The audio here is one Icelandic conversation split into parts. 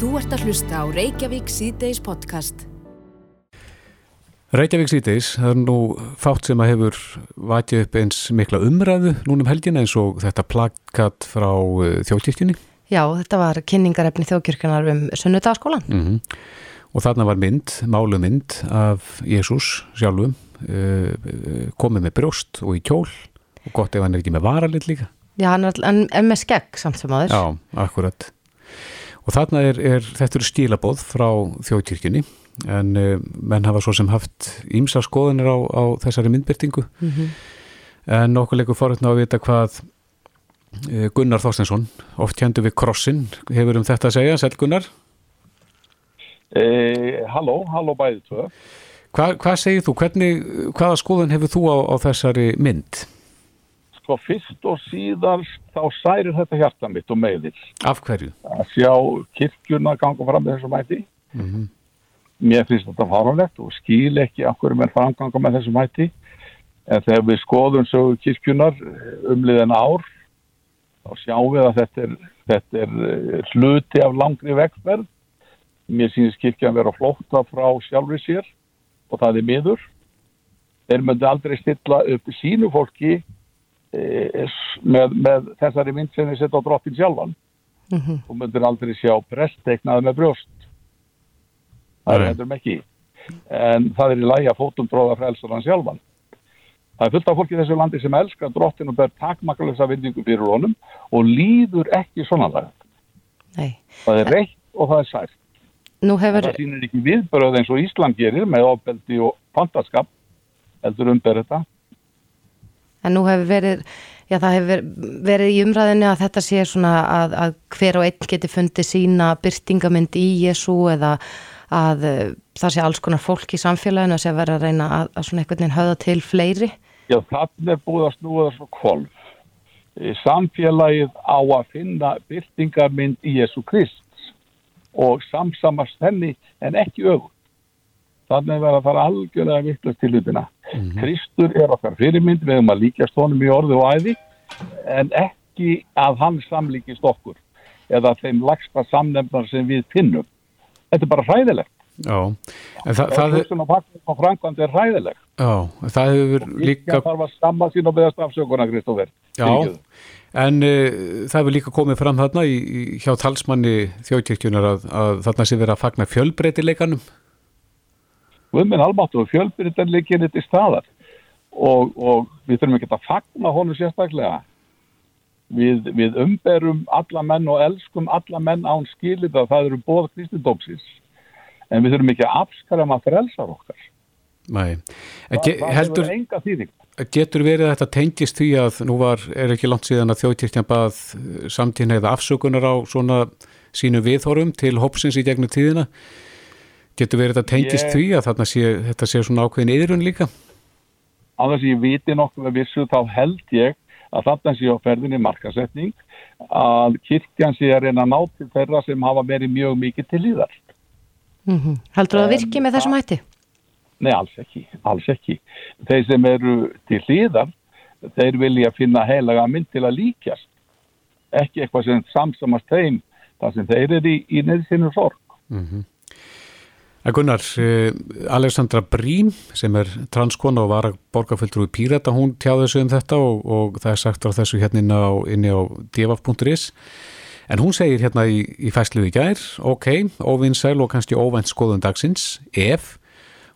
Þú ert að hlusta á Reykjavík síðdeis podcast. Reykjavík síðdeis, það er nú fátt sem að hefur vatið upp eins mikla umræðu núnum helgina eins og þetta plakat frá uh, þjóðkirkjunni. Já, þetta var kynningarefni þjóðkirkjunar um sunnudagaskólan. Mm Og þarna var mynd, málu mynd af Jésús sjálfum, uh, komið með brjóst og í kjól og gott ef hann er ekki með varalit líka. Já, hann er, en, en með skegg samt sem aður. Já, akkurat. Og þarna er, er þetta eru stílabóð frá þjóðkirkjunni en uh, menn hafa svo sem haft ímsa skoðanir á, á þessari myndbyrtingu Mhm. en okkur leikur forutna að vita hvað uh, Gunnar Þorstensson oft kendu við krossin, hefur um þetta að segja. Sæl Gunnar, Eh, halló, halló bæði tvö. Hva, hvað segir þú? Hvernig, hvaða skoðan hefur þú á, á þessari mynd Sko fyrst og síðast þá særir þetta hjarta mitt og meðil af hverju? að sjá kirkjuna ganga fram með þessu mæti. Mm Mér finnst þetta faranlegt og skil ekki af hverju mér framganga með þessu mæti. En þegar við skoðum sögu kirkjunar umliðin ár þá sjáum við að þetta er, þetta er eh, hluti af langri vegferð. Mér sýnist kirkjan vera flótta frá sjálfri sér og það er miður. Þeir myndi aldrei stilla upp sínu fólki með, með þessari mynd sem þeir setja á drottin sjálfan. Mhm. Þú myndir aldrei sjá presteknaði með brjóst. Það er hendur ekki. En það er í lægi að fótum tróða frelsar hann sjálfan. Það er fullt af fólki í þessu landi sem elskar drottin og ber takmakalösa vindingu fyrir honum og líður ekki svona. Nei. Það er reitt og það er sært. Hefur, það sýnir ekki viðbröð eins og Ísland gerir með ofbeldi og fantaskap heldur umber þetta. En nú hefur verið, já það hefur verið í umræðinu að þetta sé svona að, að hver og einn geti fundið sína byrtingamind í Jésu eða að uh, það sé alls konar fólk í samfélaginu að sé að vera að reyna að, að svona einhvern veginn höfða til fleiri. Já, þannig er búið að snúa það svo kvolf. Eh, Samfélagið á að finna byrtingarmynd í Jésu Krist og samsamast henni en ekki öfum. Þannig er verið að fara algjörlega vittlust til hlutina. Kristur er okkar fyrirmynd, við höfum að líkjast honum í orði og æði en ekki að hann samlíkist okkur eða þeim lagsta samnefnar sem við finnum. Þetta er bara hræðilegt. Já, en það, það, Það er framkvæmd er hræðilegt. já, það hefur Líka líka, þarf að skamma sín og beðast afsökunar, Kristófer. já, en uh, það hefur líka komið fram þarna í, í, hjá talsmanni þjóðkirkjunar að, að þarna sé verið að fagna fjölbreytileikanum. Guðminn Almáttu og fjölbyrðanleikin þetta í staðar og, og við þurfum ekki að fagna honum sérstaklega. Við, við umberum alla menn og elskum alla menn án skilit að það eru bóð kristindómsins. En við þurfum ekki að afskara maður frelsar okkar. Nei, en ge, heldur, getur verið að þetta tengist því að nú var, er ekki langt síðan að þjóðkirkjan bað samtíðin eða afsökunar á svona sínu viðhorfum til hópsins í gegnum tíðina. Getur verið að tengist Ég- því að þarna sé, þetta sé svona ákveðin yðrun líka? Á þess að ég viti nokkuð að vissu þá held ég að þarna sé á ferðinni markasetning að kirkjan sé að reyna að ná til þeirra sem hafa verið mjög mikið til líðar. Mm Heldur það að virki með þessum hætti? Nei, alls ekki, alls ekki. Þeir sem eru til hliðar, þeir vilja finna heilaga mynd til að líkjast. Ekki eitthvað sem samsamast þeim, þar sem þeir eru í, í neðsinu sorg. En Gunnar, eh, Alexandra Brím sem er transkona og var að borgarfulltrú í Pírata, hún tjáði þessu um þetta og, og það er sagt á þessu hérna inn á, á divaf.is en hún segir hérna í, í fæslu í gær, ok, óvinnsæl og kannski óvænt skoðun dagsins, ef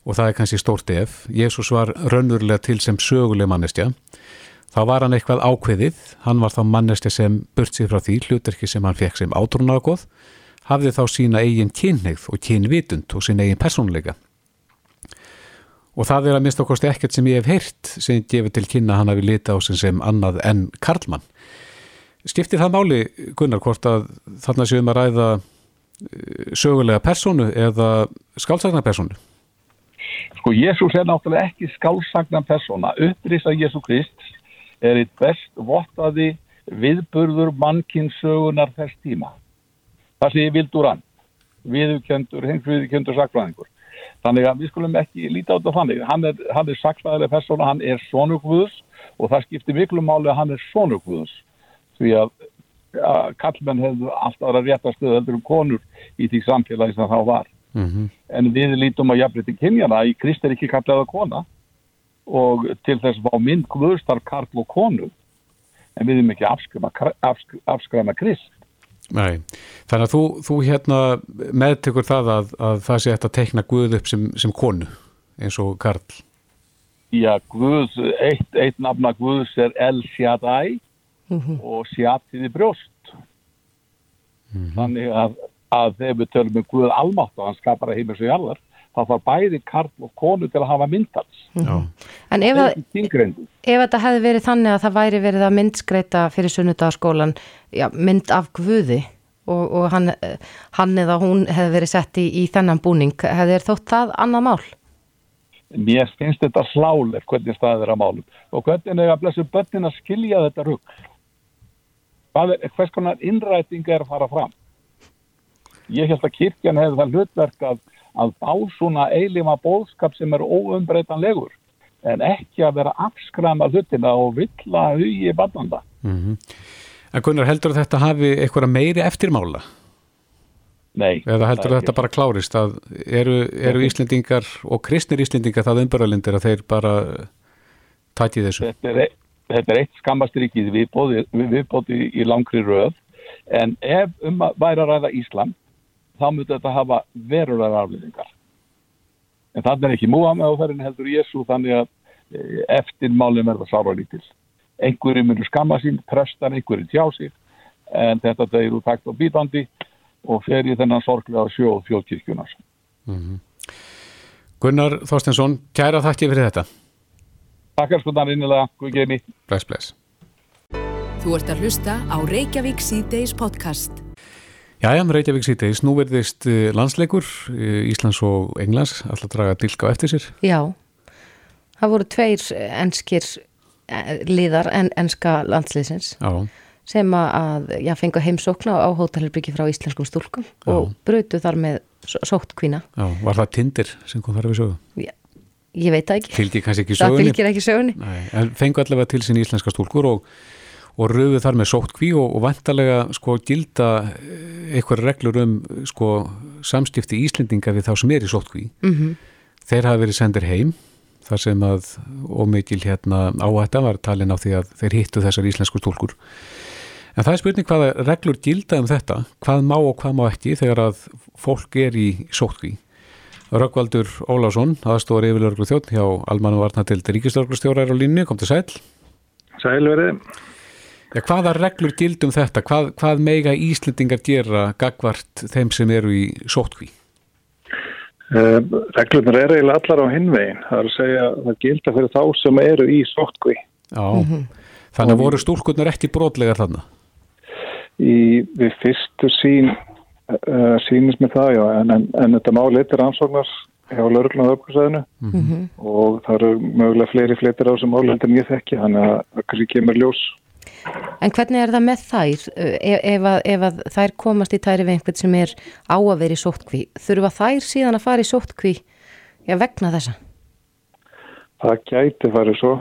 og það er kannski stórt ef Jésús var raunverulega til sem söguleg mannestja þá var hann eitthvað ákveðið hann var þá mannestja sem burt sér frá því hluterki sem hann fekk sem átrúnaðgóð hafði þá sína eigin kynneigð og kynvitund og sín eigin persónuleika og það er að minnst okkurst ekkert sem ég hef heyrt sem gefur til kynna hann hafi lita á sin sem annað en Karlmann skiptir það máli Gunnar hvort að þarna séum að ræða eh, sögulega persónu eða skálsagna persónu Sko, Jésús er náttúrulega ekki skálsagna persóna. Upprisa Jésú Krist er eitt best vottaði viðburður mannkinsögunar þess tíma. Það sé vildur hann, viðurkendur, hins viðurkendur sakfræðingur. Þannig að við skulum ekki líta á þetta þannig. Hann er, hann er sakfræðileg persóna, hann er sonugvöðs og það skiptir miklu máli að hann er sonugvöðs. Því að að kallmenn hefðu alltaf að rétta stöðu heldur um konur í því samfélagi sem þá var. Mm -hmm. En við lítum að jafnrétti kynjana í Krist er ekki kallaða kona og til þess að fá mynd guðstarf Karl og konu en við erum ekki afskræma, afsk, afskræma Krist. Nei, þannig að þú, þú hérna meðtekur það að, að það sé þetta tekna Guð upp sem, sem konu eins og Karl. Já, Guð, eitt, eitt nafna Guðs er El Shaddai mm -hmm. og Shaddai brjóst. Mm -hmm. Þannig að, að þegar við tölum um Guð almátt og hann skapar að heimur svo jarðar, þá þarf bæði Karl og konu til að hafa myndals. -hmm. En ef, að, ef þetta hefði verið þannig að það væri verið að myndskreita fyrir sunnudagaskólan, já, mynd af Guði og, og hann, hann eða hún hefði verið sett í, í þennan búning, hefði þér þótt það annað mál? Mér finnst þetta slálef hvernig staðið er að málum og hvernig er að blessu börnin að skilja þetta rugg. Hvers konar innræting er að fara fram? Ég held að kirkjan hefði það hlutverk að, að bá svona eilima bóðskap sem er óumbreytanlegur en ekki að vera afskrama hlutina og villa hugi bannanda. Mm -hmm. En hvernig heldur þetta hafi eitthvað meiri eftirmála? Nei. Eða heldur þetta bara klárist að eru, eru Íslendingar og kristnir Íslendingar það umbaralindir að þeir bara taki þessu? Þetta er, þetta er eitt skammastrikið viðbóði, viðbóði í langri röð en ef um að væri að ræða Íslam þá myndi þetta hafa verulegar aflýðingar. En þannig er ekki Múhammed á þærinn heldur Jésu þannig að eftir málum er það sára lítil. Einhverju myndur skamma sín, prestan, einhverju tjá sig en þetta það eru takt og býtandi og fer í þennan sorglega sjóð fjóðkirkjunar. Mm -hmm. Gunnar Þorstensson, kæra þakki fyrir þetta. Takkar skoðan innilega, guð geni. Bless, bless. Þú ert að hlusta á Reykjavík C-Days podcast. Jæja, Reykjavík C-Days, nú verðist landsleikur Íslands og Englands alltaf draga dilka eftir sér. Já, það voru tveir enskir liðar en enska landsliðsins. Já sem að já, fengu heimsókna á hótelherbyggi frá íslenskum stúlkum já. og brutu þar með sótt kvína. Já, var það tindir sem kom þar við sögu? Já, ég veit það ekki. Fylgir kannski ekki sögunni? Það fylgir ekki sögunni. Nei, en fengu allavega til sín íslenska stúlkur og, og röfu þar með sótt kví og, og vantarlega sko gilda eitthvað reglur um sko samstifti íslendinga við þá sem er í sótt kví. Mm -hmm. Þeir hafa verið sendir heim þar sem að ómikil hérna áhætta var talin á því að þeir hittu þessar íslensku stúlkur. En það er spurning hvaða reglur gilda um þetta, hvað má og hvað má ekki þegar að fólk er í sótkví. Rökkvaldur Ólásson, aðstóður yfirlörglu þjótt hjá Almanu Varnatild Ríkistörglustjórar á línu, kom til sæl. Sæl Ja, hvaða reglur gildum þetta? Hvað, hvað meiga Íslendingar gera gagvart þeim sem eru í sótkví? Uh, reglurnar er eiginlega allar á hinvegin. Það er að segja að það gilda fyrir þá sem eru í sótkví. Já, mm -hmm. þannig að voru stúlkurnar ekki brotlegar þarna? Í, við fyrstu sín uh, sínist með það, já, en, en, en þetta máli eittir ansvagnar hjá lauruglan og öfkvæðsæðinu Mm -hmm. og það eru mögulega fleiri fleitir á þessu máli heldur en ég þekki, þannig að það kannski kemur ljós. En hvernig er það með þær ef, ef, að, ef að þær komast í tæri við einhvern sem er á að vera í sóttkví þurfa þær síðan að fara í sóttkví já, vegna þessa? Það gæti farið svo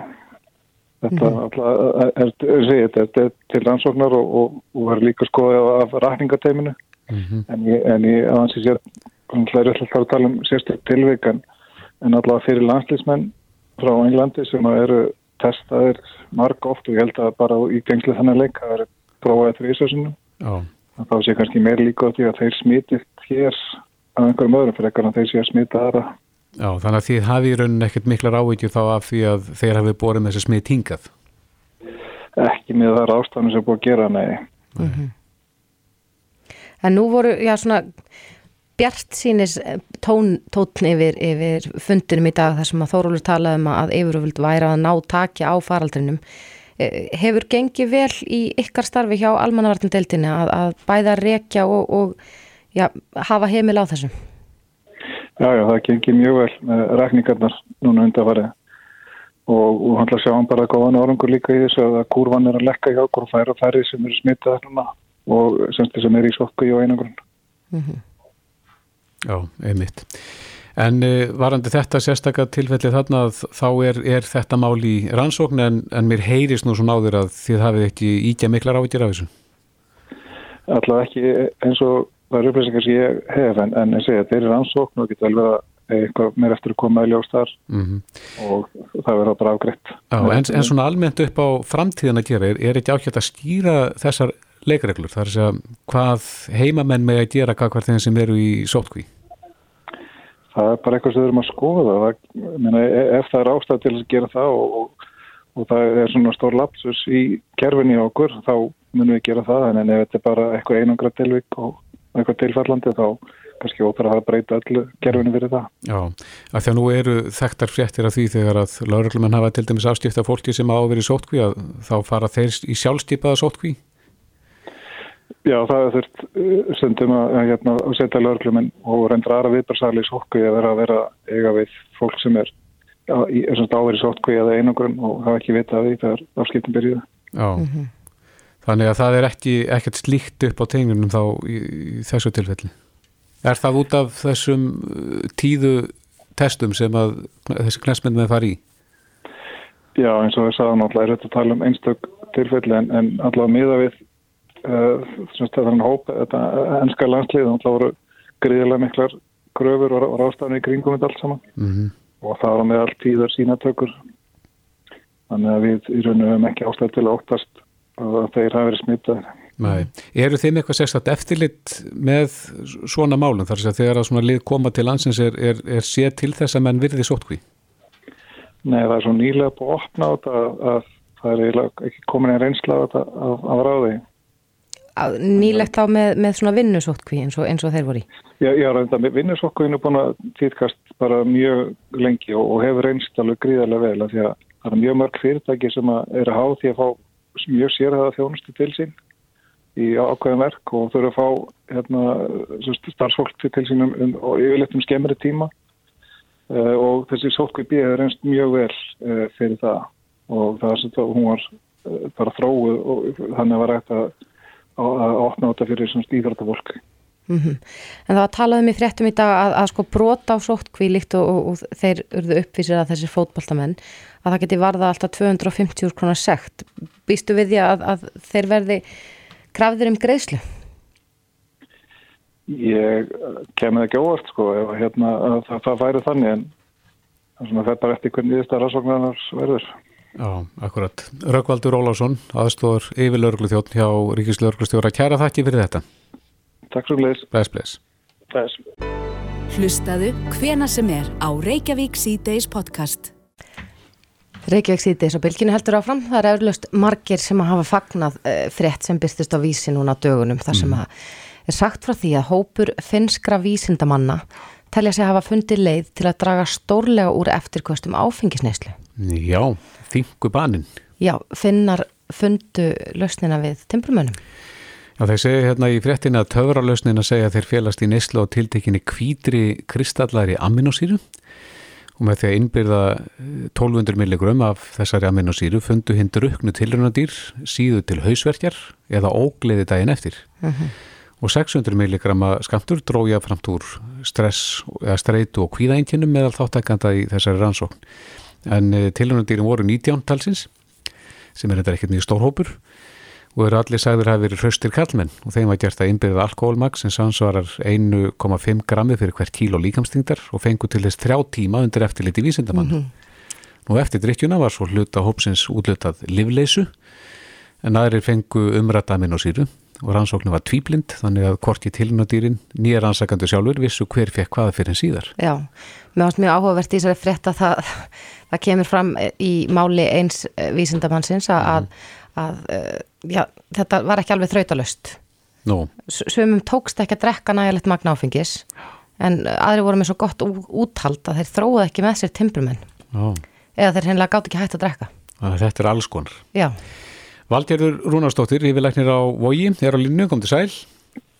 þetta mm -hmm. er, er, er, er til rannsóknar og, og, og er líka skoðið af rækningateiminu Mm -hmm. en ég, en ég aðeins ég sér það er alltaf að tala um sérstöld tilvík en, en allavega fyrir landslýsmenn frá Englandi sem eru testaðir marg oft og ég held að bara í gengslu þannig leik það er prófaðið þrýsasinu þá sé kannski meir líka á því að þeir smitist hér af einhverjum öðrum fyrir ekkert að þeir sé að smita aðra. Já, þannig að þið hafi í rauninni ekkert miklar ávíkju þá af því að þeir hafi borðið með þessi smit hingað? Ekki með þar ástæðan sem búið að gera, nei. Mm -hmm. En nú voru, já svona bjart sínis tón, tótn yfir, yfir fundinum í dag þar sem að Þórólur talaði um að yfiröfuld væri að ná takja á faraldrinum. Hefur gengið vel í ykkar starfi hjá almannavartindeildinni að, að bæða rekja og, og já, hafa heimil á þessum? Já, já, það gengið mjög vel með rækningarnar núna undarfarið og, og hann hlað sjáum bara góðan árangur líka í þessu að kurvan er að lekka hjá okkur og færa færið sem eru smittað og semst sem er í sokku í einangrun. Mm -hmm. Já, einmitt. En uh, varandi þetta sérstaklega tilfelli þarna þá er, er þetta mál í rannsókn en, en mér heyrist nú svo náður að þið hafið ekki íkja miklar ávíkjir af þessu. allavega ekki eins og það eru upplýsingar sem ég hef en, en ég segja, þeir eru ansókn og geta vel verið að eitthvað meir eftir að koma í ljóstar mm -hmm. og það verður bara afgriðt. En, en svona almennt upp á framtíðan að gera, er, er ekki ákveðt að skýra þessar leikreglur? Það er að segja hvað heimamenn með að gera hvað hver þeim sem eru í sótkví? Það er bara eitthvað sem við erum að skoða. Það, meina, e, ef það er ástæð til að gera það og, og, það er svona stór lapsus í kerfinni okkur, þá munum við gera það en ef þetta er bara eitthvað einangra tilvík og eitthvað tilfallandi þá kannski ópar að breyta öllu gerfinu fyrir það. Já, af því að nú eru þekktar fréttir af því þegar að lauruglumenn hafa til dæmis afstifta fólki sem áverið sótkví að þá fara þeir í sjálfstýpaða sótkví? Já, það er þurft uh, stundum að, hérna, að setja lauruglumenn og reynda aðra viðbarsali í sótkví að vera að vera eiga við fólk sem er, er áverið sótkví eða einangrun og hafa ekki vitað því þegar afskiptum byrjuða. Já, mm -hmm. þannig að það er ekki ekkert slíkt upp á tengunum þá í, í þessu tilfelli? Er það út af þessum uh, tíðu testum sem að þessi knæsmenn með fari í? Já, eins og það sagði náttúrulega er þetta að tala um einstök tilfelli en, en allavega miða við uh, þetta hóp, þetta ennska landslið náttúrulega voru gríðilega miklar gröfur og, rástafni í kringum þetta allt saman mm -hmm. og það var með allt tíðar sínatökur þannig að við í rauninu hefum ekki ástæð til að óttast að þeir hafi verið smittað Nei. Eru þeim eitthvað sérstaklega eftirlitt með svona málum þar að þegar að svona lið koma til landsins er, er, er séð til þess að menn virði sótkví? Nei, það er svo nýlega búið að opna á þetta að það er ekki komin einn reynsla á þetta af ráði. Nýlegt á með, með svona vinnusótkví eins, eins og þeir voru í? Já, já vinnusótkvín er búin að týrkast bara mjög lengi og, og hefur reynst alveg gríðarlega vel að því að það er mjög mörg fyrirtæki sem er að há því að fá mjög sérhæða þjónustu til sín í ákveðin verk og þurfa að fá hérna, starfsfólk til sínum um, og yfirleitt um skemmri tíma uh, og þessi sótkvipið er einst mjög vel uh, fyrir það og það er svona hún var uh, bara þróið og þannig var hægt að, að, að opna þetta fyrir svona stíðrættafólk mm -hmm. En það talaðum í fréttum í dag að, að sko brota á sótkví líkt og, og, og þeir urðu uppvísir að þessi fótballtamenn að það geti varða alltaf 250 krónar sekt býstu við því að þeir verði krafður um greiðslu? Ég kemur ekki óvart sko ef hérna, það, það væri þannig en það er bara eftir hvernig þetta rannsóknarnar verður. Já, akkurat. Rökkvaldur Ólásson, aðstóður yfirlauruglu þjótt hjá Ríkislauruglu Kæra þakki fyrir þetta. Takk svo gleis. Bless, bless. Bless. Hlustaðu hvena sem er á Reykjavík C-Days podcast. Reykjavík síðdeis og bylginu heldur áfram. Það er eflust margir sem að hafa fagnað uh, frétt sem byrstist á vísi núna dögunum þar sem mm. að er sagt frá því að hópur finskra vísindamanna telja sig að hafa fundið leið til að draga stórlega úr eftirkvöstum áfengisneislu. Já, þingu banin. Já, finnar fundu lausnina við timbrumönum. Já, þeir segja hérna í fréttina að töfralausnina segja að þeir félast í neislu og tiltekinni kvítri kristallari aminosýru og með því að innbyrða 1200 milligram af þessari aminosýru fundu hinn druknu tilrunadýr síðu til hausverkjar eða ógleði daginn eftir uh mhm. -huh. og 600 milligram skamtur drója framt úr stress eða streitu og kvíðaintinum meðal þáttakanda í þessari rannsókn en eh, tilrunadýrin voru 19 talsins sem er þetta ekkert mjög stór hópur og eru allir sagður að hafa verið hraustir kallmenn og þeim var gert að innbyrða alkoholmag sem sannsvarar 1,5 grammi fyrir hvert kíló líkamstingdar og fengu til þess þrjá tíma undir eftirliti vísindamann. Mm -hmm. Nú eftir drikkjuna var svo hluta hópsins útlutað livleysu en aðrir fengu umrættamin og síru og rannsóknu var tvíblind þannig að korki tilnadýrin nýja rannsakandu sjálfur vissu hver fekk hvaða fyrir síðar. Já, mér finnst mjög áhugavert í þessari frétta það, það kemur fram í máli eins vísindamannsins að mm að uh, já, þetta var ekki alveg þrautalust no. Sumum tókst ekki að drekka nægilegt magna áfengis en aðri voru með svo gott úthald að þeir þróðu ekki með sér timburmenn no. eða þeir hennilega gátt ekki hægt að drekka Þetta er alls konar Já Valdjörður Rúnarsdóttir, yfirleiknir á Vogi, er á línu, kom til sæl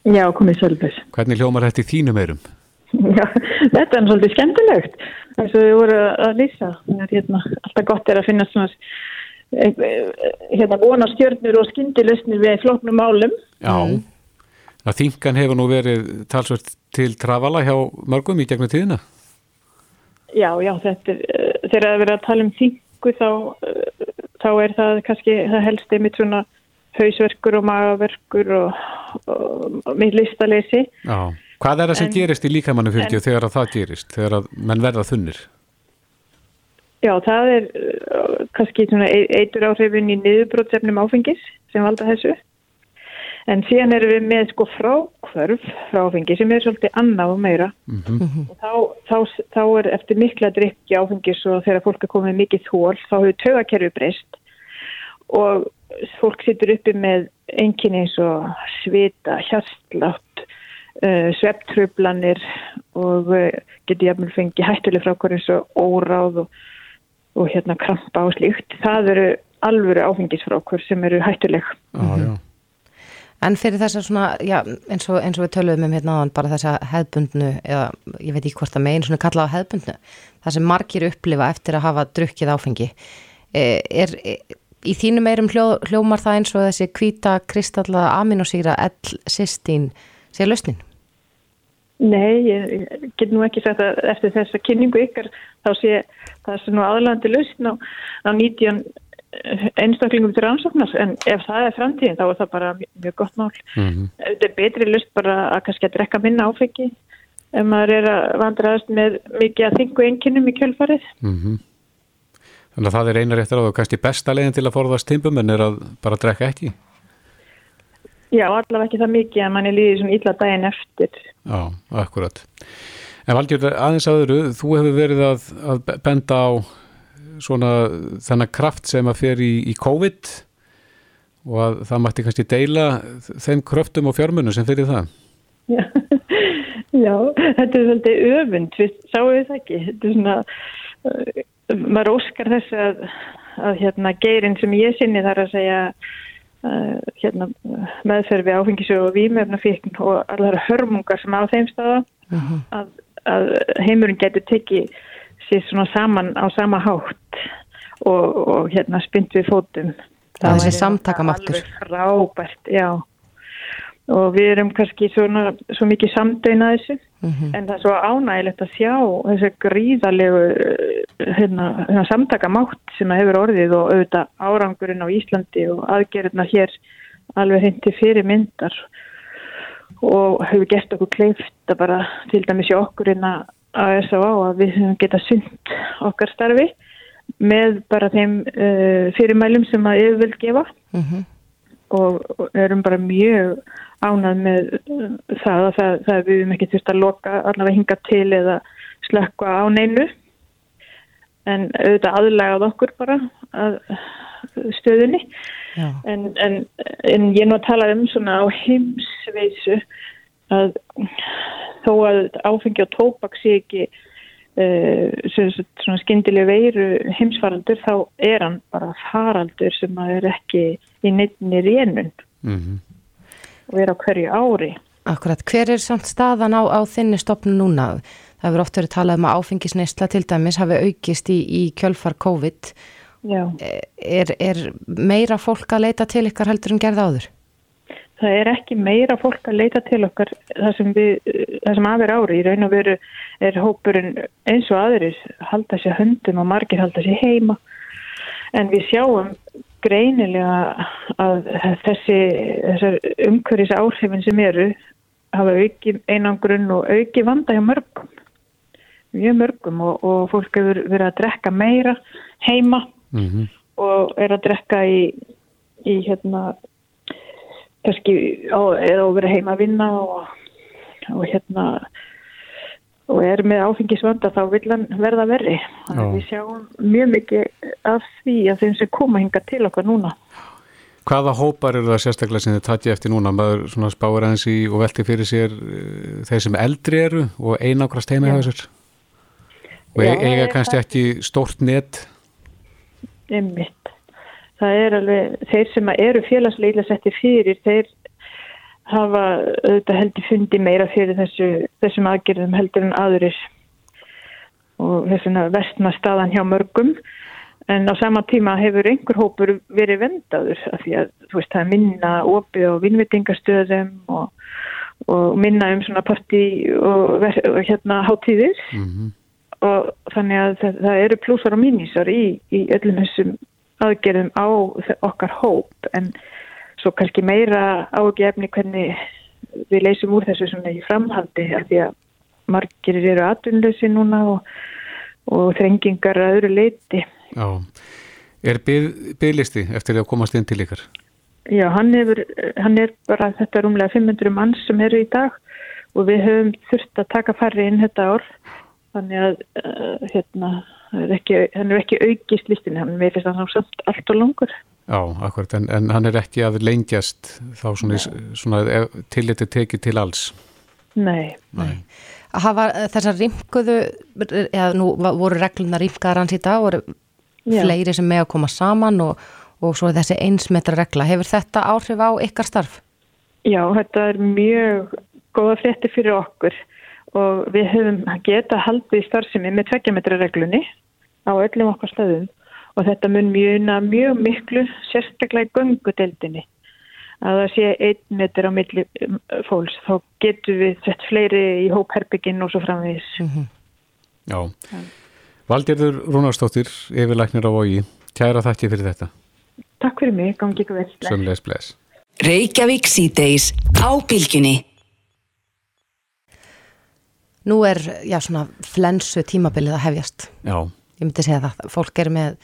Já, komið svolítið Hvernig hljómar þetta í þínum eirum? Já, þetta er svolítið skemmtilegt eins og við vorum að lýsa hérna, alltaf gott er að finna svona hérna vona stjörnur og skindilustnir við floknum málum. Já, að þingan hefur nú verið talsvört til trafala hjá mörgum í gegnum tíðina? Já, já, þetta er, eh, þegar það verið að tala um þingu þá, eh, þá er það kannski, það helst einmitt svona hausverkur og magaverkur og, og, og mitt listalesi. Já, hvað er það sem En- gerist í líkamannu og þegar að það gerist, þegar að menn verða þunnir? Já, það er uh, kannski svona eitur áhrifin í niðurbrótsefnum áfengis sem valda þessu. En síðan erum við með sko frákvörf frá áfengi sem er svolítið annað og meira. Og þá, þá, þá er eftir mikla drikki áfengis og þegar fólk er komið mikið þól, þá hefur tögakerfi breyst og fólk situr uppi með einkinni eins og svita, hjartlátt, uh, sveptrublanir og uh, getur jafnvel fengið hættuleg frá hverju eins og óráð og, og hérna krampa og slíkt. Það eru alvöru áfengisfrákvör sem eru hættuleg. Já, já. En fyrir þess að svona, já, eins og, eins og við töluðum um hérna áðan, bara þessa hefðbundnu, eða ég veit ekki hvort að megin svona kalla á hefðbundnu, það sem margir upplifa eftir að hafa drukkið áfengi, Eh, er, er í þínum eirum hljó, hljómar það eins og þessi kvíta kristalla aminosýra L-systín sé lausnin? Nei, ég get nú ekki sagt að eftir þessa kynningu ykkar þá sé það sem nú aðlandi lausn á, á 19 einstaklingum til rannsóknar en ef það er framtíðin þá er það bara mjög, mjög gott mál. Mhm. Þetta er betri lausn bara að kannski að drekka minna áfengi ef maður er að vandraðast með mikið að þingu einkinnum í kjölfarið. Mm Þannig að það er eina réttar á það, kannski besta leiðin til að forðast timpum en er að bara drekka ekki. Já, allavega ekki það mikið að manni líði svona illa daginn eftir. Já, akkurat. En Valgjörður, aðeins aðuru, þú hefur verið að, að benda á svona þennan kraft sem að fer í, í COVID og að það mætti kannski deila þeim kröftum og fjármunum sem fyrir það. Já, Já þetta er svolítið öfund, við sáum við það ekki. Þetta er svona, uh, maður óskar þess að, að hérna, geirin sem ég sinni þar að segja uh, hérna, meðferð við áfengisögu og vímefnafíkn og allar hörmungar sem á þeim staða að, að heimurinn getur tekið sér svona saman á sama hátt og, og hérna spynt við fótum. Það er þessi væri samtakamáttur. alveg Frábært, já. Og við erum kannski svona, svo mikið samdöina þessu, en það er svo ánægilegt að sjá þessu gríðalegu eh, hérna, hérna, samtakamátt sem að hefur orðið og auðvitað árangurinn á Íslandi og aðgerðina hér alveg hindi fyrir myndar og hefur gert okkur kleift að bara til dæmis í okkur inn að S.A.A. að við getað synd okkar starfi með bara þeim uh, fyrirmælum sem að yfirvöld gefa. Mm og og erum bara mjög ánað með uh, það að það, það við höfum ekki þurft að loka allavega hinga til eða slökka á neinu. En auðvitað aðlægað okkur bara að stöðunni. En, en, en ég nú að tala um svona á heimsveisu að þó að áfengi og tóbak sé ekki uh, svona skyndilega veiru heimsfaraldur þá er hann bara faraldur sem að er ekki í neittni rénun Mm og er á hverju ári. Akkurat, hver er samt staðan á, á þinni stopnu núna? Það hefur oft verið talað um að áfengisneisla til dæmis hafi aukist í, í kjölfar COVID. Já. Er, er meira fólk að leita til ykkar heldur en gerða áður? Það er ekki meira fólk að leita til okkar það sem, sem aðver ári. Í raun og veru er hópurinn eins og aðrir halda sér höndum og margir halda sér heima. En við sjáum greinilega að þessi umhverjus áhrifin sem eru hafa auki einangrun og auki vanda hjá mörgum. Mjög mörgum og, og fólk hefur verið að drekka meira heima -hmm. og er að drekka í, í hérna kannski á, eða að vera heima að vinna og, og hérna og er með áfengisvanda þá vil hann verða verri. Við sjáum mjög mikið af því að þeim sem koma hinga til okkar núna. Hvaða hópar eru það sérstaklega sem þið tatja eftir núna? Maður svona spáir aðeins í og velti fyrir sér uh, þeir sem eldri eru og einangrast heima hjá þessar. Og Já, eiga kannski ekki stórt net. Einmitt. Það er alveg, þeir sem eru félagsleila settir fyrir, þeir hafa auðvitað heldur fundi meira fyrir þessu, þessum aðgerðum heldur en aðurir og þessuna vestna staðan hjá mörgum. En á sama tíma hefur einhver hópur verið vendaður af því að þú veist það er minna opið og vinnvitingastöðum og, og minna um svona partí og, og hérna hátíðir. Mm og þannig að það, það eru plúsar og mínísar í, í öllum þessum aðgerðum á okkar hóp en svo kannski meira ágefni hvernig við leysum úr þessu svona í framhaldi af því að margir eru atvinnlösi núna og, og þrengingar að öðru leiti. Já, er byð, byðlisti eftir að komast inn til ykkar? Já, hann, hefur, hann er bara þetta rúmlega 500 manns sem eru í dag og við höfum þurft að taka farri inn þetta ár þannig að uh, hérna, er ekki, hann er ekki aukist listin, hann er finnst hann samt allt og langur. Já, akkurat, en, en hann er ekki að lengjast þá svona, svona tilliti tekið til alls? Nei. Nei. Að hafa þessar rimkuðu, eða nú voru regluna rimkaðar hans í dag, voru Já. fleiri sem með að koma saman og, og svo þessi einsmetra regla. Hefur þetta áhrif á ykkar starf? Já, þetta er mjög góða frétti fyrir okkur og við höfum geta haldið í starfsemi með tveggjametra reglunni á öllum okkar stöðum. Og þetta mun mjöna mjög miklu sérstaklega í gungudeldinni að það sé einn metur á milli um, fólks þá getur við sett fleiri í hópherbygginn og svo framvegis. Mm -hmm. Já, ja. Valgerður Rúnarstóttir yfirlæknir á Ógi kæra þakki fyrir þetta. Takk fyrir mig, gangi ykkur vel. Sömleis bless. Reykjavík síðdeis á bylginni Nú er, já, svona flensu tímabilið að hefjast. Já. Ég myndi segja það. Fólk er með,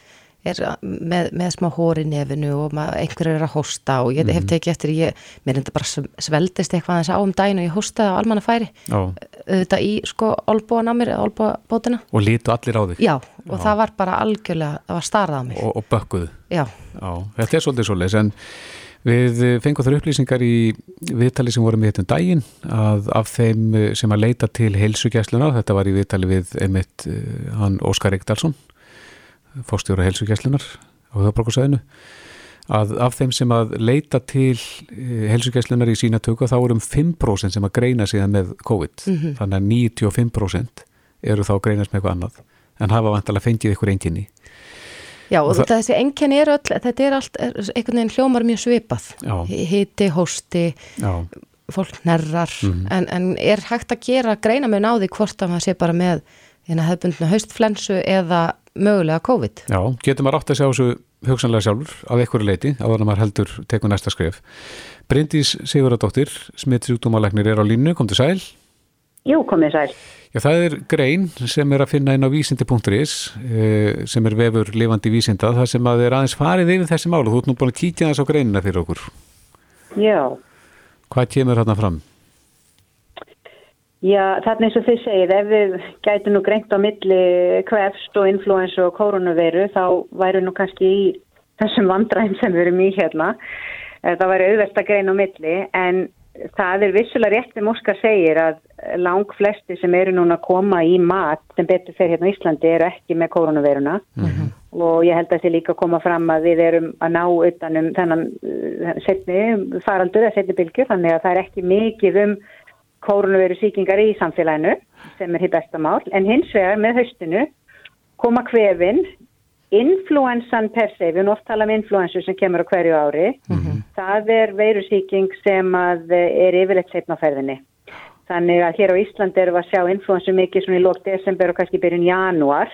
er með, með smá hóri nefinu og einhverju er að hósta og ég mm -hmm. hef mhm. tekið eftir, ég, mér er þetta bara sveldist eitthvað þess að áum dæin og ég hóstaði á almanna færi. Já. Þetta í, sko, olbúan á mér, olbúabótina. Og lítu allir á þig. Já, og já. það var bara algjörlega, það var starðað á mig. Og, og bökkuðu. Já. Já, þetta er svolítið svolítið, en Við fengum þar upplýsingar í viðtali sem vorum við hittum dægin að af þeim sem að leita til heilsugjæsluna, þetta var í viðtali við einmitt eh, hann Óskar Eikdalsson, fórstjóra heilsugjæslunar á höfbrókusæðinu, að af þeim sem að leita til eh, heilsugjæslunar í sína tökka þá erum 5% sem að greina síðan með COVID, mm -hmm. þannig að 95% eru þá að greinast með eitthvað annað en hafa vantilega fengið ykkur enginni. Já og, og þessi enginni er öll, þetta er allt, er einhvern veginn hljómar mjög svipað, hiti, hósti, Já. fólk nerrar, mm -hmm. en, en er hægt að gera greina með náði hvort að maður sé bara með hefðbundna haustflensu eða mögulega COVID? Já, getur maður átt að sjá þessu hugsanlega sjálfur af einhverju leiti, á þannig að maður heldur tekur næsta skrif. Bryndís Sigurðardóttir, smittsjúkdómalegnir er á línu, kom til sæl. Jú, komið sæl. Já, það er grein sem er að finna inn á vísindi.is eh, sem er vefur lifandi vísinda það sem að er aðeins farið yfir þessi mál og þú ert nú búin að kíkja þess á greinina fyrir okkur. Já. Hvað kemur þarna fram? Já, þarna eins og þið segið, ef við gætu nú greint á milli kvefst og influensu og koronaviru þá væru nú kannski í þessum vandræðin sem við erum í hérna. Eh, það væri auðvert að greina á milli en það er vissulega rétt sem Óskar segir að lang flesti sem eru núna að koma í mat sem betur fyrir hérna á Íslandi eru ekki með koronaviruna mm -hmm. og ég held að það líka koma fram að við erum að ná utanum þennan uh, setni faraldur eða setni bylgjur þannig að það er ekki mikið um koronaviru síkingar í samfélaginu sem er hér bestamál en hins vegar með haustinu koma hvefin Influensan per se, við erum oft talað um influensu sem kemur á hverju ári, mm -hmm. það er veirusíking sem er yfirleitt setna á ferðinni. Þannig að hér á Ísland erum við að sjá influensu mikið svona í lók desember og kannski byrjun januar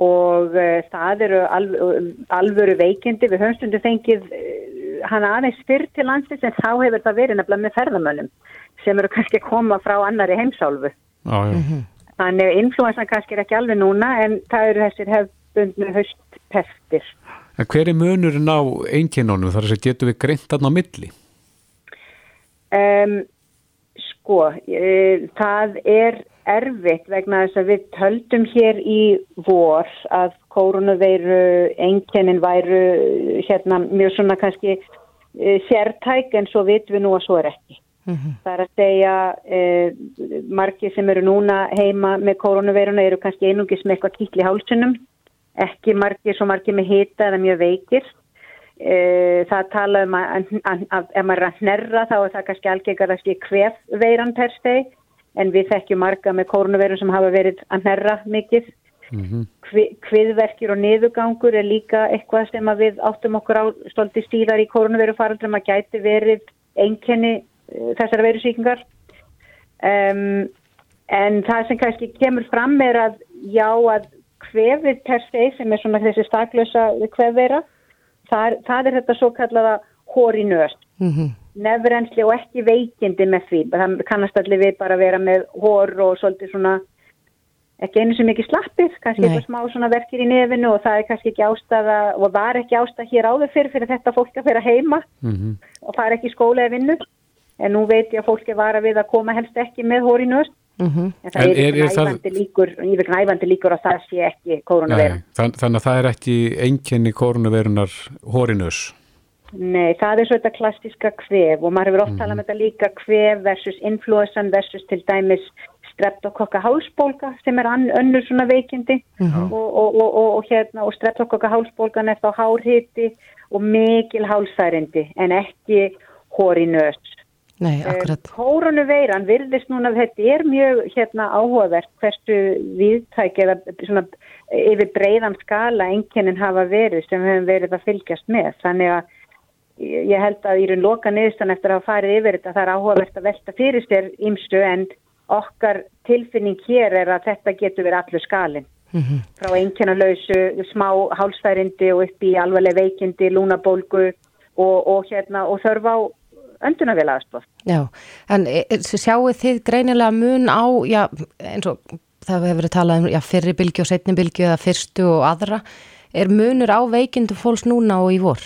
og uh, það eru alv alvöru veikindi, við höfum stundu fengið uh, hann aðeins fyrr til landsins en þá hefur það verið nefnilega með ferðamönnum sem eru kannski að koma frá annari heimsálfu. Ah, mm -hmm. Þannig að influensan kannski er ekki alveg núna en það eru þessir hefð hefðbundnu höstpestir. En hver er munurinn á einkennunum þar að getur við greint aðná milli? Um, sko, e, það er erfitt vegna þess að við töldum hér í vor að koronaveiru einkennin væru hérna mjög svona kannski e, sértæk en svo vitum við nú að svo er ekki. Mm -hmm. Það er að segja e, margi sem eru núna heima með koronaveiruna eru kannski einungis með eitthvað kýtli hálsunum ekki margir svo margir með hita eða mjög veikir. E, það tala um að ef maður er að hnerra þá er það kannski algengar að skilja hvef veiran per steg en við þekkjum marga með kórnuveirum sem hafa verið að hnerra mikið. Mm -hmm. Hviðverkir og niðugangur er líka eitthvað sem við áttum okkur á stolti stíðar í kórnuveiru faraldrum að gæti verið einkenni e, þessara veirusíkingar. Um, en það sem kannski kemur fram er að já að kvefið per se sem er svona þessi staklösa kvefveira það, það er þetta svo kallaða hóri nöst, Mm -hmm. nefrensli og ekki veikindi með því. Það kannast allir við bara að vera með hór og svolítið svona ekki einu sem ekki slappið, kannski eitthvað smá svona verkir í nefinu og það er kannski ekki ástæða og var ekki ástæða hér áður fyrir fyrir þetta fólk að fyrir heima Mhm. og fara ekki í skóla eða vinnu en nú veit ég að fólk er vara við að koma helst ekki með hóri nöst Mm en það er, er- það- líkur næfandi líkur að það sé ekki koronaveira Nei, þann, þannig að það er ekki einkenni koronavirunar hórinus. Nei, það er svo þetta klassiska kvef og maður hefur oft talað um þetta líka kvef versus influensan versus til dæmis streptokokka hálsbólga sem er ann, önnur svona veikindi. Og, og, og, og, og hérna og streptokokka hálsbólgan er þá hárhiti og mikil hálsærindi en ekki hóri nöst. Nei, akkurat. Koronaveiran virðist núna, þetta er mjög hérna áhugavert hversu viðtæk eða svona yfir breiðan skala einkennin hafa verið sem við höfum verið að fylgjast með. Þannig að ég held að í raun loka niðurstan eftir að hafa farið yfir þetta það er áhugavert að velta fyrir sér ymstu en okkar tilfinning hér er að þetta getur verið allur skalin. Mm Frá einkennalausu, smá hálsfærindi og upp í alvarleg veikindi, lúnabólgu og, og, hérna, og þörf á öndunavila aðstof. Já, en e- e- sjáu þið greinilega mun á, já, eins og það hefur verið talað um já, fyrri bylgi og setni bylgi eða fyrstu og aðra, er munur á veikindu fólks núna og í vor?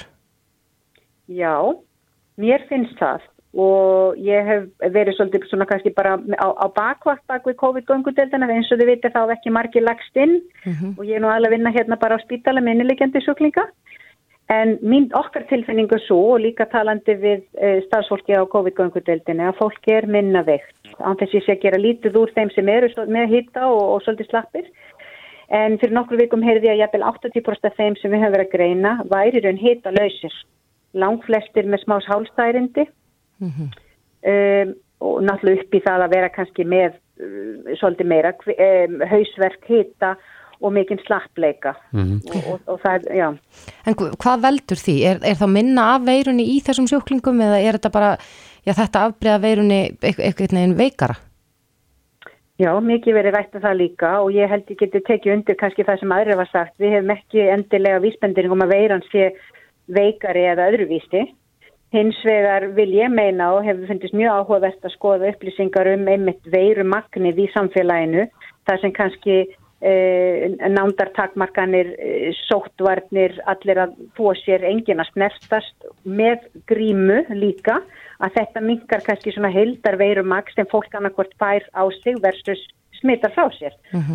Já, mér finnst það og ég hef verið svolítið svona kannski bara á, á bakvakt bak við COVID-göngudeldina eins og þið viti þá ekki margir lagst inn og ég er nú alveg að vinna hérna bara á spítala með innilegjandi sjúklinga en mín okkar tilfinningu svo og líka talandi við e, starfsfólki á COVID-göngudeldina að fólki er minna veikt. Án þess ég sé að gera lítið úr þeim sem eru með hitta og, og svolítið slappir. En fyrir nokkur vikum heyrði ég að jafnvel 80% af þeim sem við höfum verið að greina væri raun hita lausir langflestir með smás hálstærindi um, og náttúrulega upp í það að vera kannski með um, svolítið meira um, hausverk hita og mikinn slappleika og, og, og það, já En hv- hvað veldur því? Er, er þá minna af veirunni í þessum sjúklingum eða er þetta bara, já þetta afbreyða veirunni einhvern veginn veikara? Já, mikið verið rætt um það líka og ég held ég geti tekið undir kannski það sem aðri var sagt. Við hefum ekki endilega vísbending um að veiran sé veikari eða öðruvísi. Hins vegar vil ég meina og hefur fundist mjög áhugavert að skoða upplýsingar um einmitt veirumagnið í samfélaginu. Það sem kannski nándartakmarkanir, eh, sóttvarnir, allir að fóa sér engin að snertast með grímu líka að þetta minkar kannski svona heildar veirumag sem fólk annarkvort fær á sig versus smittar frá sér.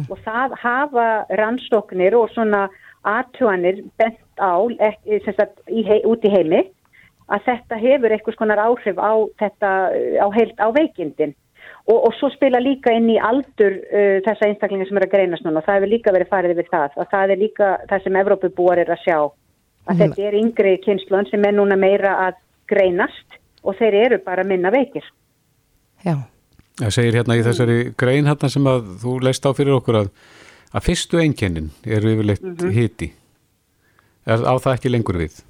Og það hafa rannsóknir og svona aðtjóanir bent á ekki, sem sagt, í hei, út í heimi að þetta hefur einhvers konar áhrif á, þetta, á, heild, á veikindin. Og, og svo spila líka inn í aldur uh, þessa einstaklingar sem eru að greinast núna og það hefur líka verið farið yfir það. Og það er líka það sem Evrópubúar er að sjá. Að þetta er yngri kynsluan sem er núna meira að greinast og þeir eru bara minna veikir. Já, Það segir hérna í þessari grein hérna sem að þú leist á fyrir okkur að, að fyrstu einkennin eru yfirleitt hiti. Er á það ekki lengur við?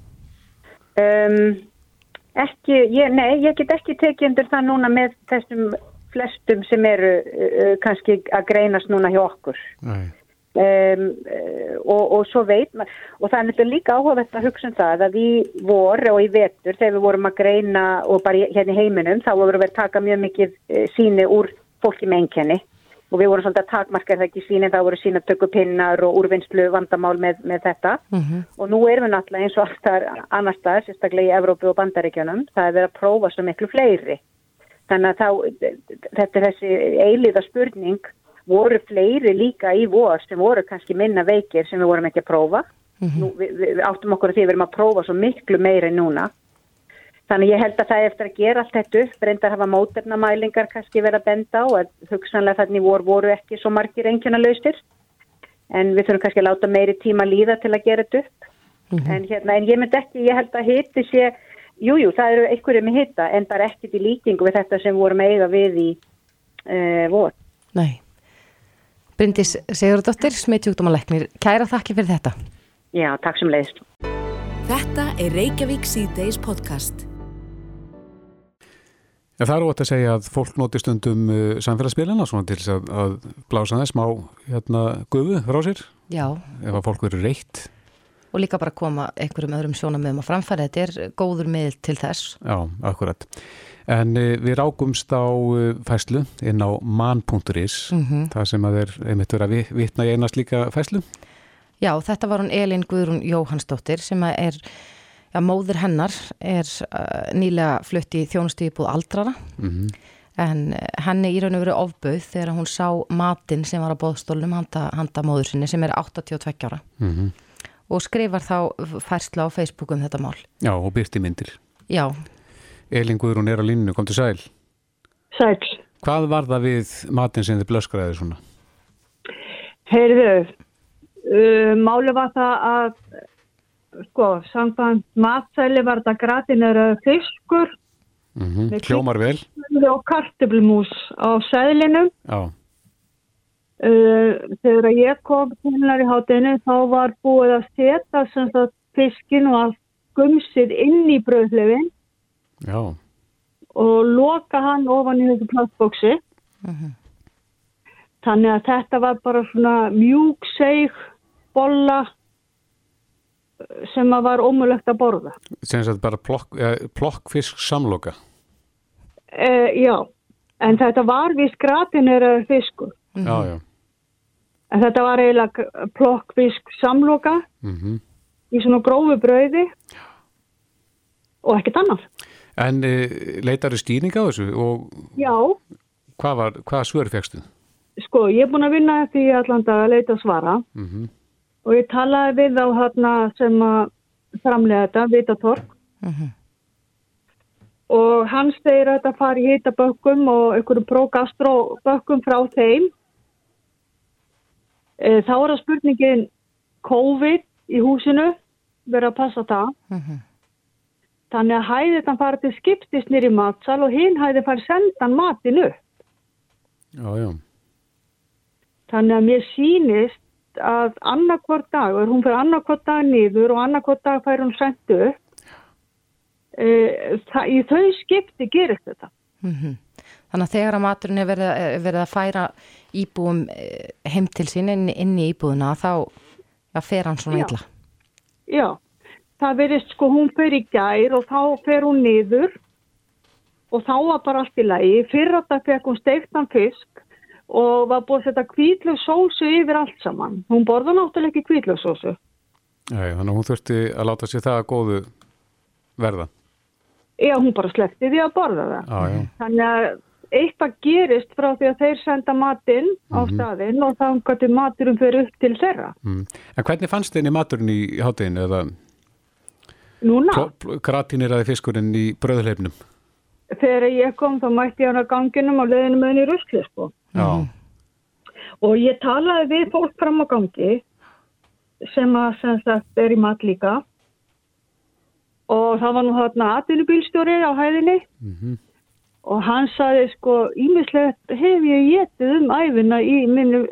Um, ekki, ég, nei, ég get ekki tekið undir það núna með þessum flestum sem eru uh, kannski að greinast núna hjá okkur. Nei. Um, uh, og, og svo veit maður, og það er náttúrulega líka áhugavert að hugsa um það að í vor og í vetur þegar við vorum að greina og bara hérna í heiminum þá vorum við að taka mjög mikið uh, síni úr fólki með einkenni og við vorum svolítið að takmarka er það ekki síni þá voru sína tökupinnar og úrvinnslu vandamál með, með þetta og nú erum við náttúrulega eins og alltaf annar stað, sérstaklega í Evrópu og Bandaríkjunum það er verið að prófa svo miklu fleiri þannig að þá, þetta er þessi eiliða spurning voru fleiri líka í vor sem voru kannski minna veikir sem við vorum ekki að prófa? Nú, við, við, áttum okkur að því að við erum að prófa svo miklu meira en núna. Þannig ég held að það er eftir að gera allt þetta upp reyndar hafa mótefnamælingar kannski verið að benda á að hugsanlega þannig vor voru ekki svo margir engjana lausir en við þurfum kannski að láta meiri tíma líða til að gera þetta upp. En, hérna, en ég myndi ekki, ég held að hitti sé jújú, jú, það eru einhverju með hitta en bara ekkert í líkingu við þetta sem vorum að eiga við í uh, vor nei. Bryndis Sigurdóttir, smitjúkdómaleknir, kæra þakki fyrir þetta. Já, takk sem leiðist Þetta er Reykjavík C-Days podcast. En það er ótt að segja að fólk noti stundum uh, samfélagsmiðlana svona til þess að, að blása það smá hérna gufu frá sér Já, ef að fólk verður reitt og líka bara koma einhverjum öðrum sjónamöðum á framfæri, þetta er góður miðl til þess. Já, akkurat. En uh, við rákumst á uh, fæslu inn á man.is, mm -hmm. það sem að er einmitt verið að vitna í einast líka fæslu. Já, þetta var hún Elin Guðrún Jóhannsdóttir sem er, já, móður hennar er uh, nýlega flutt í þjónustíðbúð aldrara. Mm -hmm. En henni í raun og veru ofbauð þegar hún sá matinn sem var á bóðstólunum handa, handa móður sinni sem er 82 ára. Mm -hmm og skrifar þá færsla á Facebook um þetta mál. Já, og byrti myndir. Já. Elin Guðrún er á línu, kom til sæl. Sæl. Hvað var það við matin sem þið blöskraði svona? Heyrðu, uh, máli var það að, sko, samkvæmt matsæli var það gratinera fiskur. Mm -hmm. Kljómar vel. Og kartublumús á sælinum. Já. Uh, þegar ég kom hennar í hátinu þá var búið að setja fiskin og að gumsið inn í bröðlefin og loka hann ofan í þessu plastbóksi uh mhm. -huh. þannig að þetta var bara svona mjúkseg bolla sem að var ómulögt að borða sem þetta bara plokk, eh, plokkfisk samloka uh, já en þetta var við skratinera fiskur uh -huh. já já En þetta var eiginlega plokkfisk samloka mm -hmm. í svona grófu brauði og ekkert annar. En e, leitar þið stýring á þessu? Já. Hvað, var, hvað svör fegstu? Sko, ég er búin að vinna eftir í Allanda að leita svara mm -hmm. og ég talaði við á hérna sem að framlega þetta, Vita Tork. Mm -hmm. Og hann segir að þetta fari í hitabökkum og einhverju prógastrobökkum frá þeim þá er það spurningin COVID í húsinu, verður að passa það. Mhm. -huh. Þannig að hæðið þann farið til skiptist nýri matsal og hinn hæðið farið sendan matinu. Já, já. Þannig að mér sínist að annarkvort dag, og hún fyrir annarkvort dag nýður og annarkvort dag fær hún sendu, e, það, í þau skipti gerist þetta. Mhm. -huh. Þannig að þegar að maturinn er verið, verið að færa íbúum eh, heim til sín inn, inn í íbúðuna þá ja, fer hann svona illa. Já, það verið sko hún fer í gær og þá fer hún niður og þá var bara allt í lagi. Fyrir að það fekk hún steiktan fisk og var búið að setja kvíðlöfsósu yfir allt saman. Hún borða náttúrulega ekki kvíðlöfsósu. Þannig að hún þurfti að láta sér það að góðu verða. Já, hún bara sleppti því að borða það. Já. Þannig að eitthvað gerist frá því að þeir senda matinn mm -hmm. á mhm. staðinn og þá gæti maturum fyrir upp til þeirra. Mm. En hvernig fannst þið inn í maturinn í hátteginu eða Núna? Gratin er aðeins fiskurinn í bröðleifnum? Þegar ég kom þá mætti ég hann að ganginum og leðinu með henni í ruskli sko. Já. Og ég talaði við fólk fram á gangi sem að sem sagt er í mat líka og það var nú þarna aðvinubílstjórið á hæðinni mm -hmm og hann saði sko ímislegt hef ég getið um æfina í minnu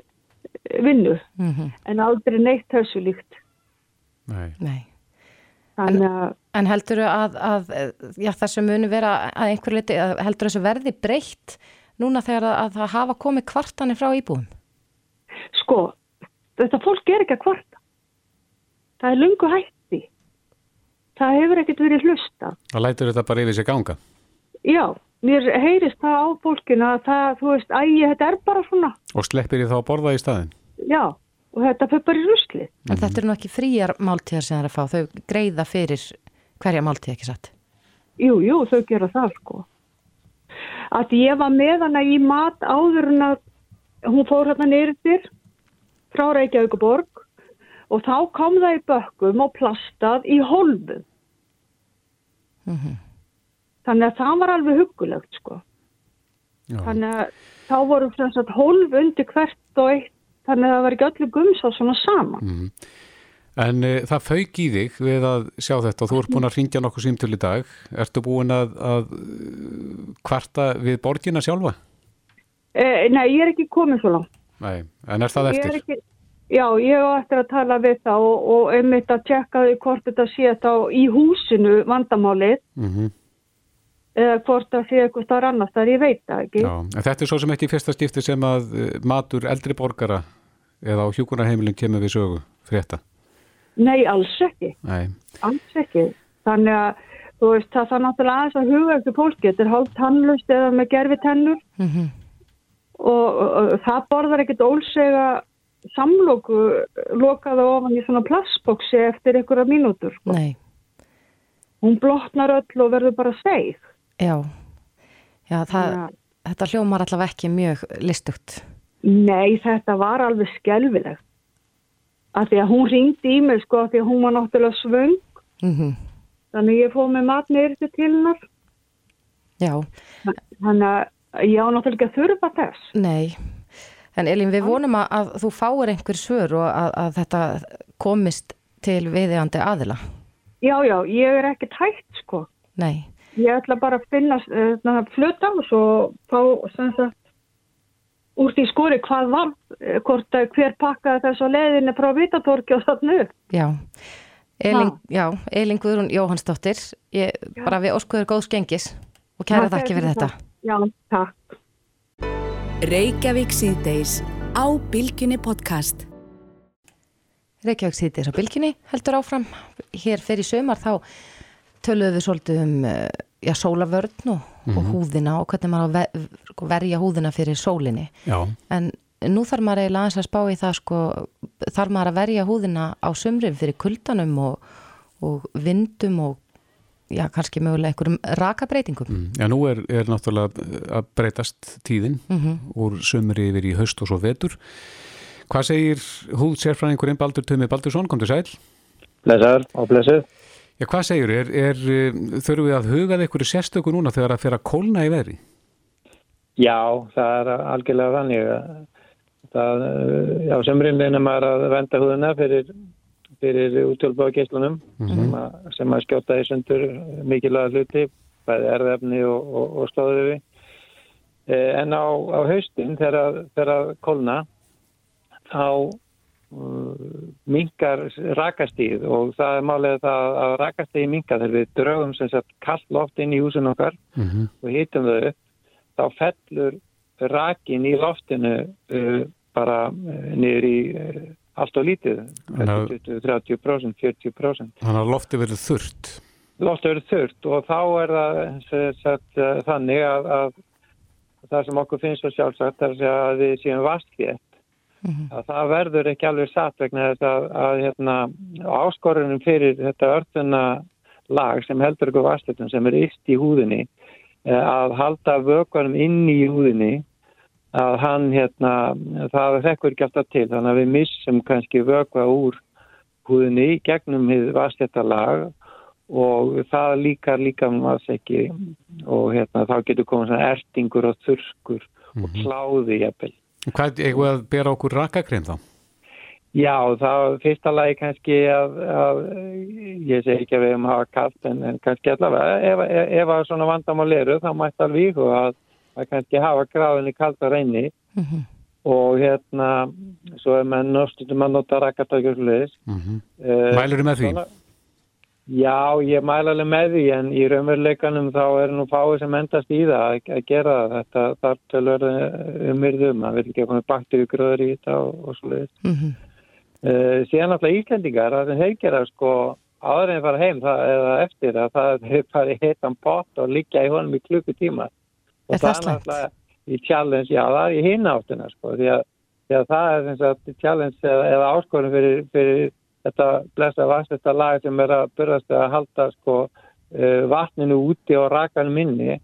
vinnu mm -hmm. en aldrei neitt þessu líkt. Nei, Nei. En, en heldur að, að já, þessu muni vera að einhver liti heldur þessu verði breytt núna þegar að, að það hafa komið kvartanir frá íbúum? Sko þetta fólk er ekki að kvarta. Það er lungu hætti. Það hefur ekkert verið hlusta Það lætur þetta bara yfir sig ganga. Já mér heyrist það á fólkinu að það, þú veist, ægi, þetta er bara svona. Og sleppir þið þá að borða í staðin? Já, og þetta fyrir bara í rusli. En mm. þetta eru nú ekki fríjar máltíðar sem það er að fá, þau greiða fyrir hverja máltíð ekki satt? Jú, jú, þau gera það sko. Að ég var með hana í mat áður en að hún fór hérna neyrir frá Reykjavíkuborg og þá kom það í bökkum og plastað í holfum. Mhm. Mm þannig að það var alveg hugulegt sko Já. þannig að þá voru þess að hólf undir hvert og eitt þannig að það var ekki öllu gums á svona saman mm. En e, það fauk í þig við að sjá þetta og þú ert búin að ringja nokkuð símtöl í dag Ertu búin að, að kvarta við borgina sjálfa? E, nei, ég er ekki komið svo langt Nei, en er það eftir? Ekki, já, ég á eftir að tala við það og, og einmitt að tjekka því hvort þetta sé þá í húsinu vandamálið mm -hmm eða hvort það sé eitthvað starf annars þar ég veit það ekki. Já, en þetta er svo sem ekki fyrsta skipti sem að eh, matur eldri borgara eða á hjúkunarheimilin kemur við sögu frétta. Nei, alls ekki. Nei. Alls ekki. Þannig að þú veist, það þarf náttúrulega aðeins að huga eftir fólki. Þetta er hálf tannlust eða með gerfi tennur Mm og, og, og það borðar ekkert ólsega samlóku lokaða ofan í svona plastboksi eftir einhverja mínútur. Sko. Nei, Hún blotnar öll og verður bara seig. Já. Já, það, að- þetta hljómar allavega ekki mjög listugt. Nei, þetta var alveg skelvilegt. Af því að hún ringdi í mig sko, af því að hún var náttúrulega svöng. Mm Þannig ég fóð með mat neyrir til hennar. Já, Þannig að ég á náttúrulega ekki að þurfa þess. nei. En Elín, við vonum að, að þú fáir einhver svör og að, að þetta komist til viðeigandi aðila. Já, já, ég er ekki tætt sko. Nei, Ég ætla bara að finna uh, fluta og svo fá sagt úr því skori hvað var, eh, hvort að hver pakkaði þess að leiðinni frá Vitatorki og þarna upp. já. Elín, Ha. já, Elín Guðrún Jóhannsdóttir, ég, bara við óskuður góðs gengis og kæra Já, þakki fyrir þetta. Já, takk. Reykjavík síðdeis á Bilginni podcast. Reykjavík sýtis á bylginni heldur áfram. Hér fyrir sömar þá töluðum við svolítið um eh, já, sólavörn og, og húðina og hvernig maður sko, verja húðina fyrir sólinni. Já, En nú þarf maður eiginlega aðeins að spá í það sko, þarf maður að verja húðina á sumrin fyrir kuldanum og, og vindum og já, kannski mögulega einhverjum rakabreitingum. mm. Já nú er, er náttúrulega að breytast tíðin úr sömri yfir í haust og svo vetur. Hvað segir húð sérfræðingurinn Baldur Tumi Baldursson, kom til sæl? Blessaður og blessuð. Já, hvað segir, er, eh, þurfum við að hugað einhverju sérstöku núna þegar að fyrir að kólna í veðri? Já, það er algjörlega þannig. að Það, eh, já, semrinni er maður að venda húðuna fyrir, fyrir útjólbáða geislunum sem, að, sem að skjóta í sundur mikilvæga hluti, bæði erðefni og, og, og stóðuði. En á, á haustin þegar, þegar kólna þá minkar rakastíð og það er málega það að rakastíði minka þegar við draugum sem sagt kallt loft inn í húsin okkar Mm -hmm. og hýtum þau upp, þá fellur rakin í loftinu uh, bara uh, niður í uh, allt og lítið, Þannig að- 20-30%, 40%. Þannig að lofti verður þurrt. Loftið verður þurrt og þá er það sem sagt, þannig að, að það sem okkur finnst svo sjálfsagt er að segja að við séum vastkvétt. að það verður ekki alveg satt vegna þess að, að hérna, áskorunum fyrir þetta örtuna lag sem heldur ykkur vastöldum sem er yst í húðinni eh, að halda vökunum inn í húðinni að hann hérna, það þekkur ekki alltaf til þannig að við missum kannski vökva úr húðinni gegnum hið vastöldtalag og það líkar líka maður ekki og hérna, þá getur komið ertingur og þurskur og kláði jafnvel. Hvað er eitthvað að bera okkur rakakrein þá? Já, það fyrsta lagi kannski að, að ég segi ekki að við hefum hafa kallt en, en kannski allavega ef, ef, ef að svona vandamál eru þá mætti alveg íhuga að, að kannski hafa gráðinni kallt að reyni og hérna svo er menn náttúrulega að nota rakastökjur sluðis. Mm -hmm. Uh, Mælur með því? Já, ég mæla alveg með því en í raunveruleikanum þá er nú fáið sem endast í það að, að gera. Þetta þarf til að verða umyrðum, það vil ekki að koma bakteríugröður í þetta og, og sluðis. Mm Uh, síðan alltaf Íslendingar það sem þeir gera sko áður en fara heim það, eða eftir að það er bara heitan pott og liggja í honum í klukkutíma og Er það slæmt? náttúrulega í challenge, já það er í hinn áttuna sko því að, því að það er sem sagt challenge eða, eða áskorun fyrir, fyrir þetta blessa vastesta lag sem er að byrjast að halda sko uh, vatninu úti og rakanum inni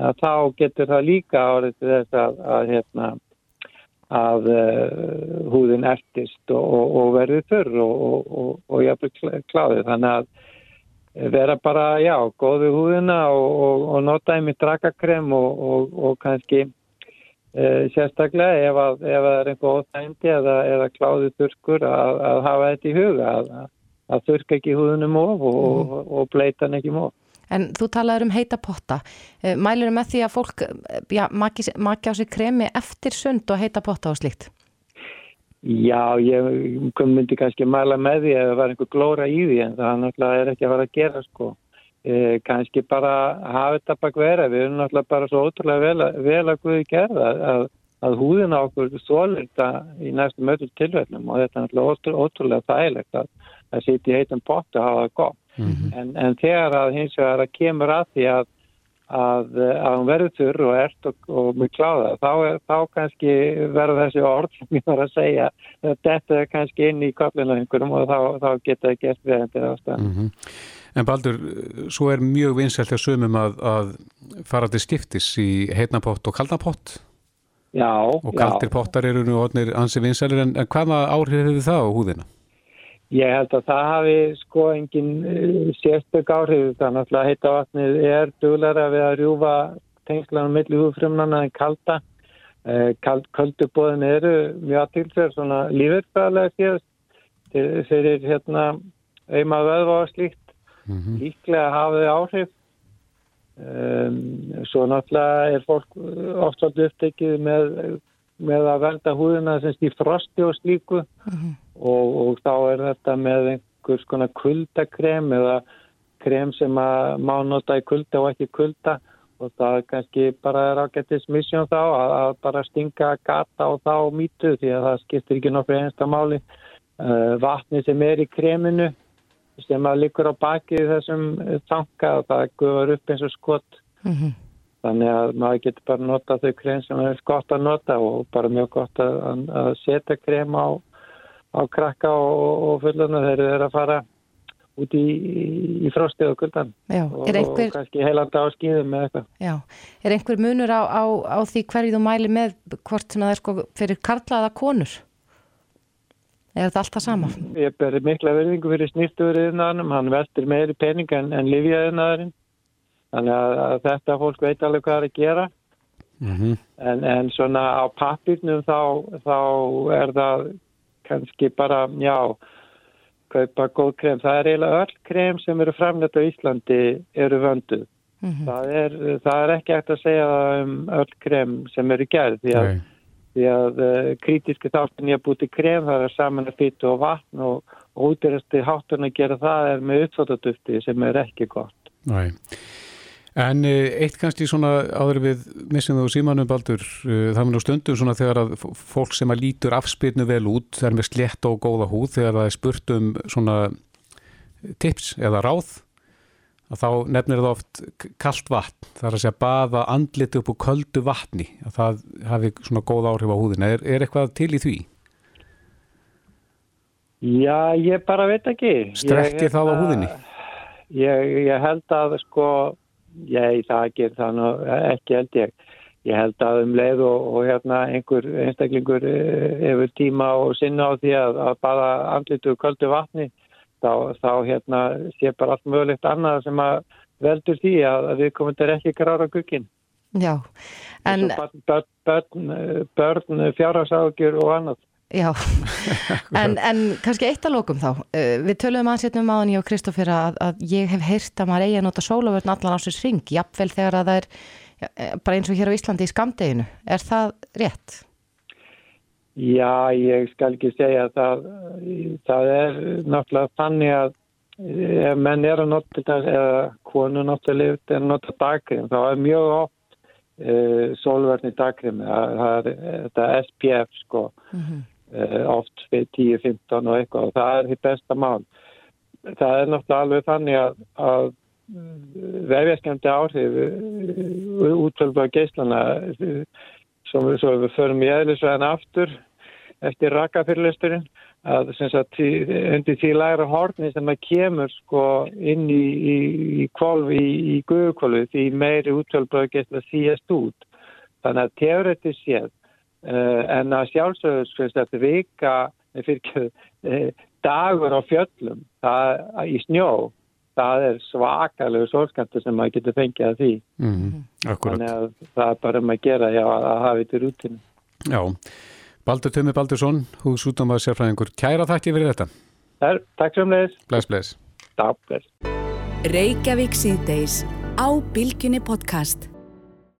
að þá getur það líka árið til þess að, að hérna að uh, húðin ertist og, og, og verður þurr og, og, og, og jafnvel kláðið. Þannig að vera bara, já, góðu húðina og, og nota einmitt drakakrem og kannski sérstaklega ef, að, ef að það er einhver óþægndi eða, eða kláðið þurrkur að, að hafa þetta í huga, að, að þurrka ekki húðunum of og bleita hann ekki of. En þú talaður um heita potta. Mælur með því að fólk já, maki, maki á sig kremi eftir sund og heita potta og slíkt? Já, ég myndi kannski mæla með því að það var einhver glóra í því en það náttúrulega er ekki að fara að gera sko. Eh, kannski bara hafa þetta bak vera. Við erum náttúrulega bara svo ótrúlega vel að, vel að guði gerða að, að húðina okkur þólir þetta í næstum öllum tilvægnum og þetta er náttúrulega ótrúlega þægilegt að, að sitja í heitum pott og hafa það gott. Mm -hmm. en, en þegar að hins vegar að kemur að því að að, að hún verður þurr og ert og, og mjög kláða, þá, þá kannski verður þessi orð sem ég var að segja þetta er kannski inn í kollinu einhverjum og þá, þá geta það gert veðandi ástæðan. Mm -hmm. En Baldur, svo er mjög vinsælt að sumum að, að fara til skiptis í heitnapott og kaldnapott Já, og kaldir já. pottar eru nú orðnir ansi vinsælir en hvaða áhrif hefur það á húðina? Ég held að það hafi sko engin uh, sérstök áhrif þannig að heita vatnið er duglara við að rjúfa tengslanum milli húfrumnana en kalda. Uh, kald, Köldubóðin eru mjög aðtilsverð svona lífurfæðlega síðast fyrir hérna auðma vöðva og slíkt. Mm -hmm. Líklega hafiði áhrif. Um, svo náttúrulega er fólk oft svolítið upptekið með, með að velda húðina sem stýr frosti og slíku. Mm -hmm og, og þá er þetta með einhvers konar kuldakrem eða krem sem að má nota í kulda og ekki kulda og það kannski bara er ágættis missjón þá að, að bara stinga gata og þá mítu því að það skiptir ekki nokkur einsta máli. Uh, vatni sem er í kreminu sem að likur á baki þessum tanka og það guður upp eins og skott. Mm -hmm. Þannig að maður getur bara nota þau krem sem er gott að nota og bara mjög gott að, að setja krem á á krakka og, og þegar þeir eru að fara út í, í frostið og kuldan Já, og, einhver... og kannski heilanda á skýðum með eitthvað. Já, er einhver munur á, á, á því hverju þú mæli með hvort það er sko fyrir karlaða konur? Er þetta alltaf sama? Ég berir mikla verðingu fyrir snýrtuverðinaðanum, hann veldur meiri pening en, en livjaðinaðarinn þannig að, að þetta fólk veit alveg hvað það er að gera mm -hmm. en, en svona á pappirnum þá, þá er það kannski bara, já, kaupa góð krem. Það er eiginlega öll krem sem eru framleitt á Íslandi eru vönduð. Mm -hmm. það, er, það er ekki eftir að segja um öll krem sem eru gerð því að, því að uh, krítiski þáttin ég búti krem það er saman að fytu og vatn og, útverðasti hátturinn að gera það er með uppsótadufti sem er ekki gott. Næ. En eh, eitt kannski svona áður við missum þú símanum baldur, eh, það er nú stundum svona þegar að fólk sem að lítur afspilnu vel út, það er með slett og góða húð þegar það er spurt um svona tips eða ráð að þá nefnir það oft kallt vatn, það er að segja baða andlit upp úr köldu vatni að það hafi svona góð áhrif á húðina er, er eitthvað til í því? Já, ég bara veit ekki Strekki það á hérna, húðinni? Ég, ég held að sko ég, það ger það nú ekki held ég. Ég held að um leið og, og hérna einhver einstaklingur eh, hefur tíma og sinna á því að, að bara andlitu köldu vatni þá, þá hérna sé bara allt mögulegt annað sem að veldur því að, að við komum til ekki grára gukkin. Já, en... Börn, börn, börn fjárhagságjur og annað. Já, en, en kannski eitt að lókum þá. Uh, við töluðum aðsetnum á hann ég og Kristófur að, að ég hef heyrt að maður eigi að nota sólavörn allan á sér sving, jafnvel þegar að það er ja, eh, bara eins og hér á Íslandi í skamdeginu. Er það rétt? Já, ég skal ekki segja að það, það er náttúrulega þannig að ef menn er að nota þetta eða konu náttúrulega er að nota dagrim, þá er mjög oft uh, sólverðni dagrim, það er þetta SPF sko. Mm -hmm. Eh, oft 10-15 og eitthvað og það er því besta mál. Það er náttúrulega alveg þannig að, að vefjaskemdi áhrif eh, útvölduða geyslana sem við, förum í eðlisvæðan aftur eftir rakafyrlisturinn að sagt, undir því læra hortni sem að kemur sko inn í, í, í kvolv í, í guðukvolvi því meiri útvölduða geysla síast út. Þannig að teoretis séð en að sjálfsögur þetta vika fyrir, uh, dagur á fjöllum það, í snjó það er svakalegu sólskantur sem maður getur fengið að því. Mm, þannig að það er bara um að gera já, að hafa þetta í rútinu. Já, Baldur Tömi Baldursson hús út á maður sérfræðingur, kæra þakki fyrir þetta. Her, Takk sem leis Bless, bless. Takk, bless. Reykjavík síðdeis á Bilginni podcast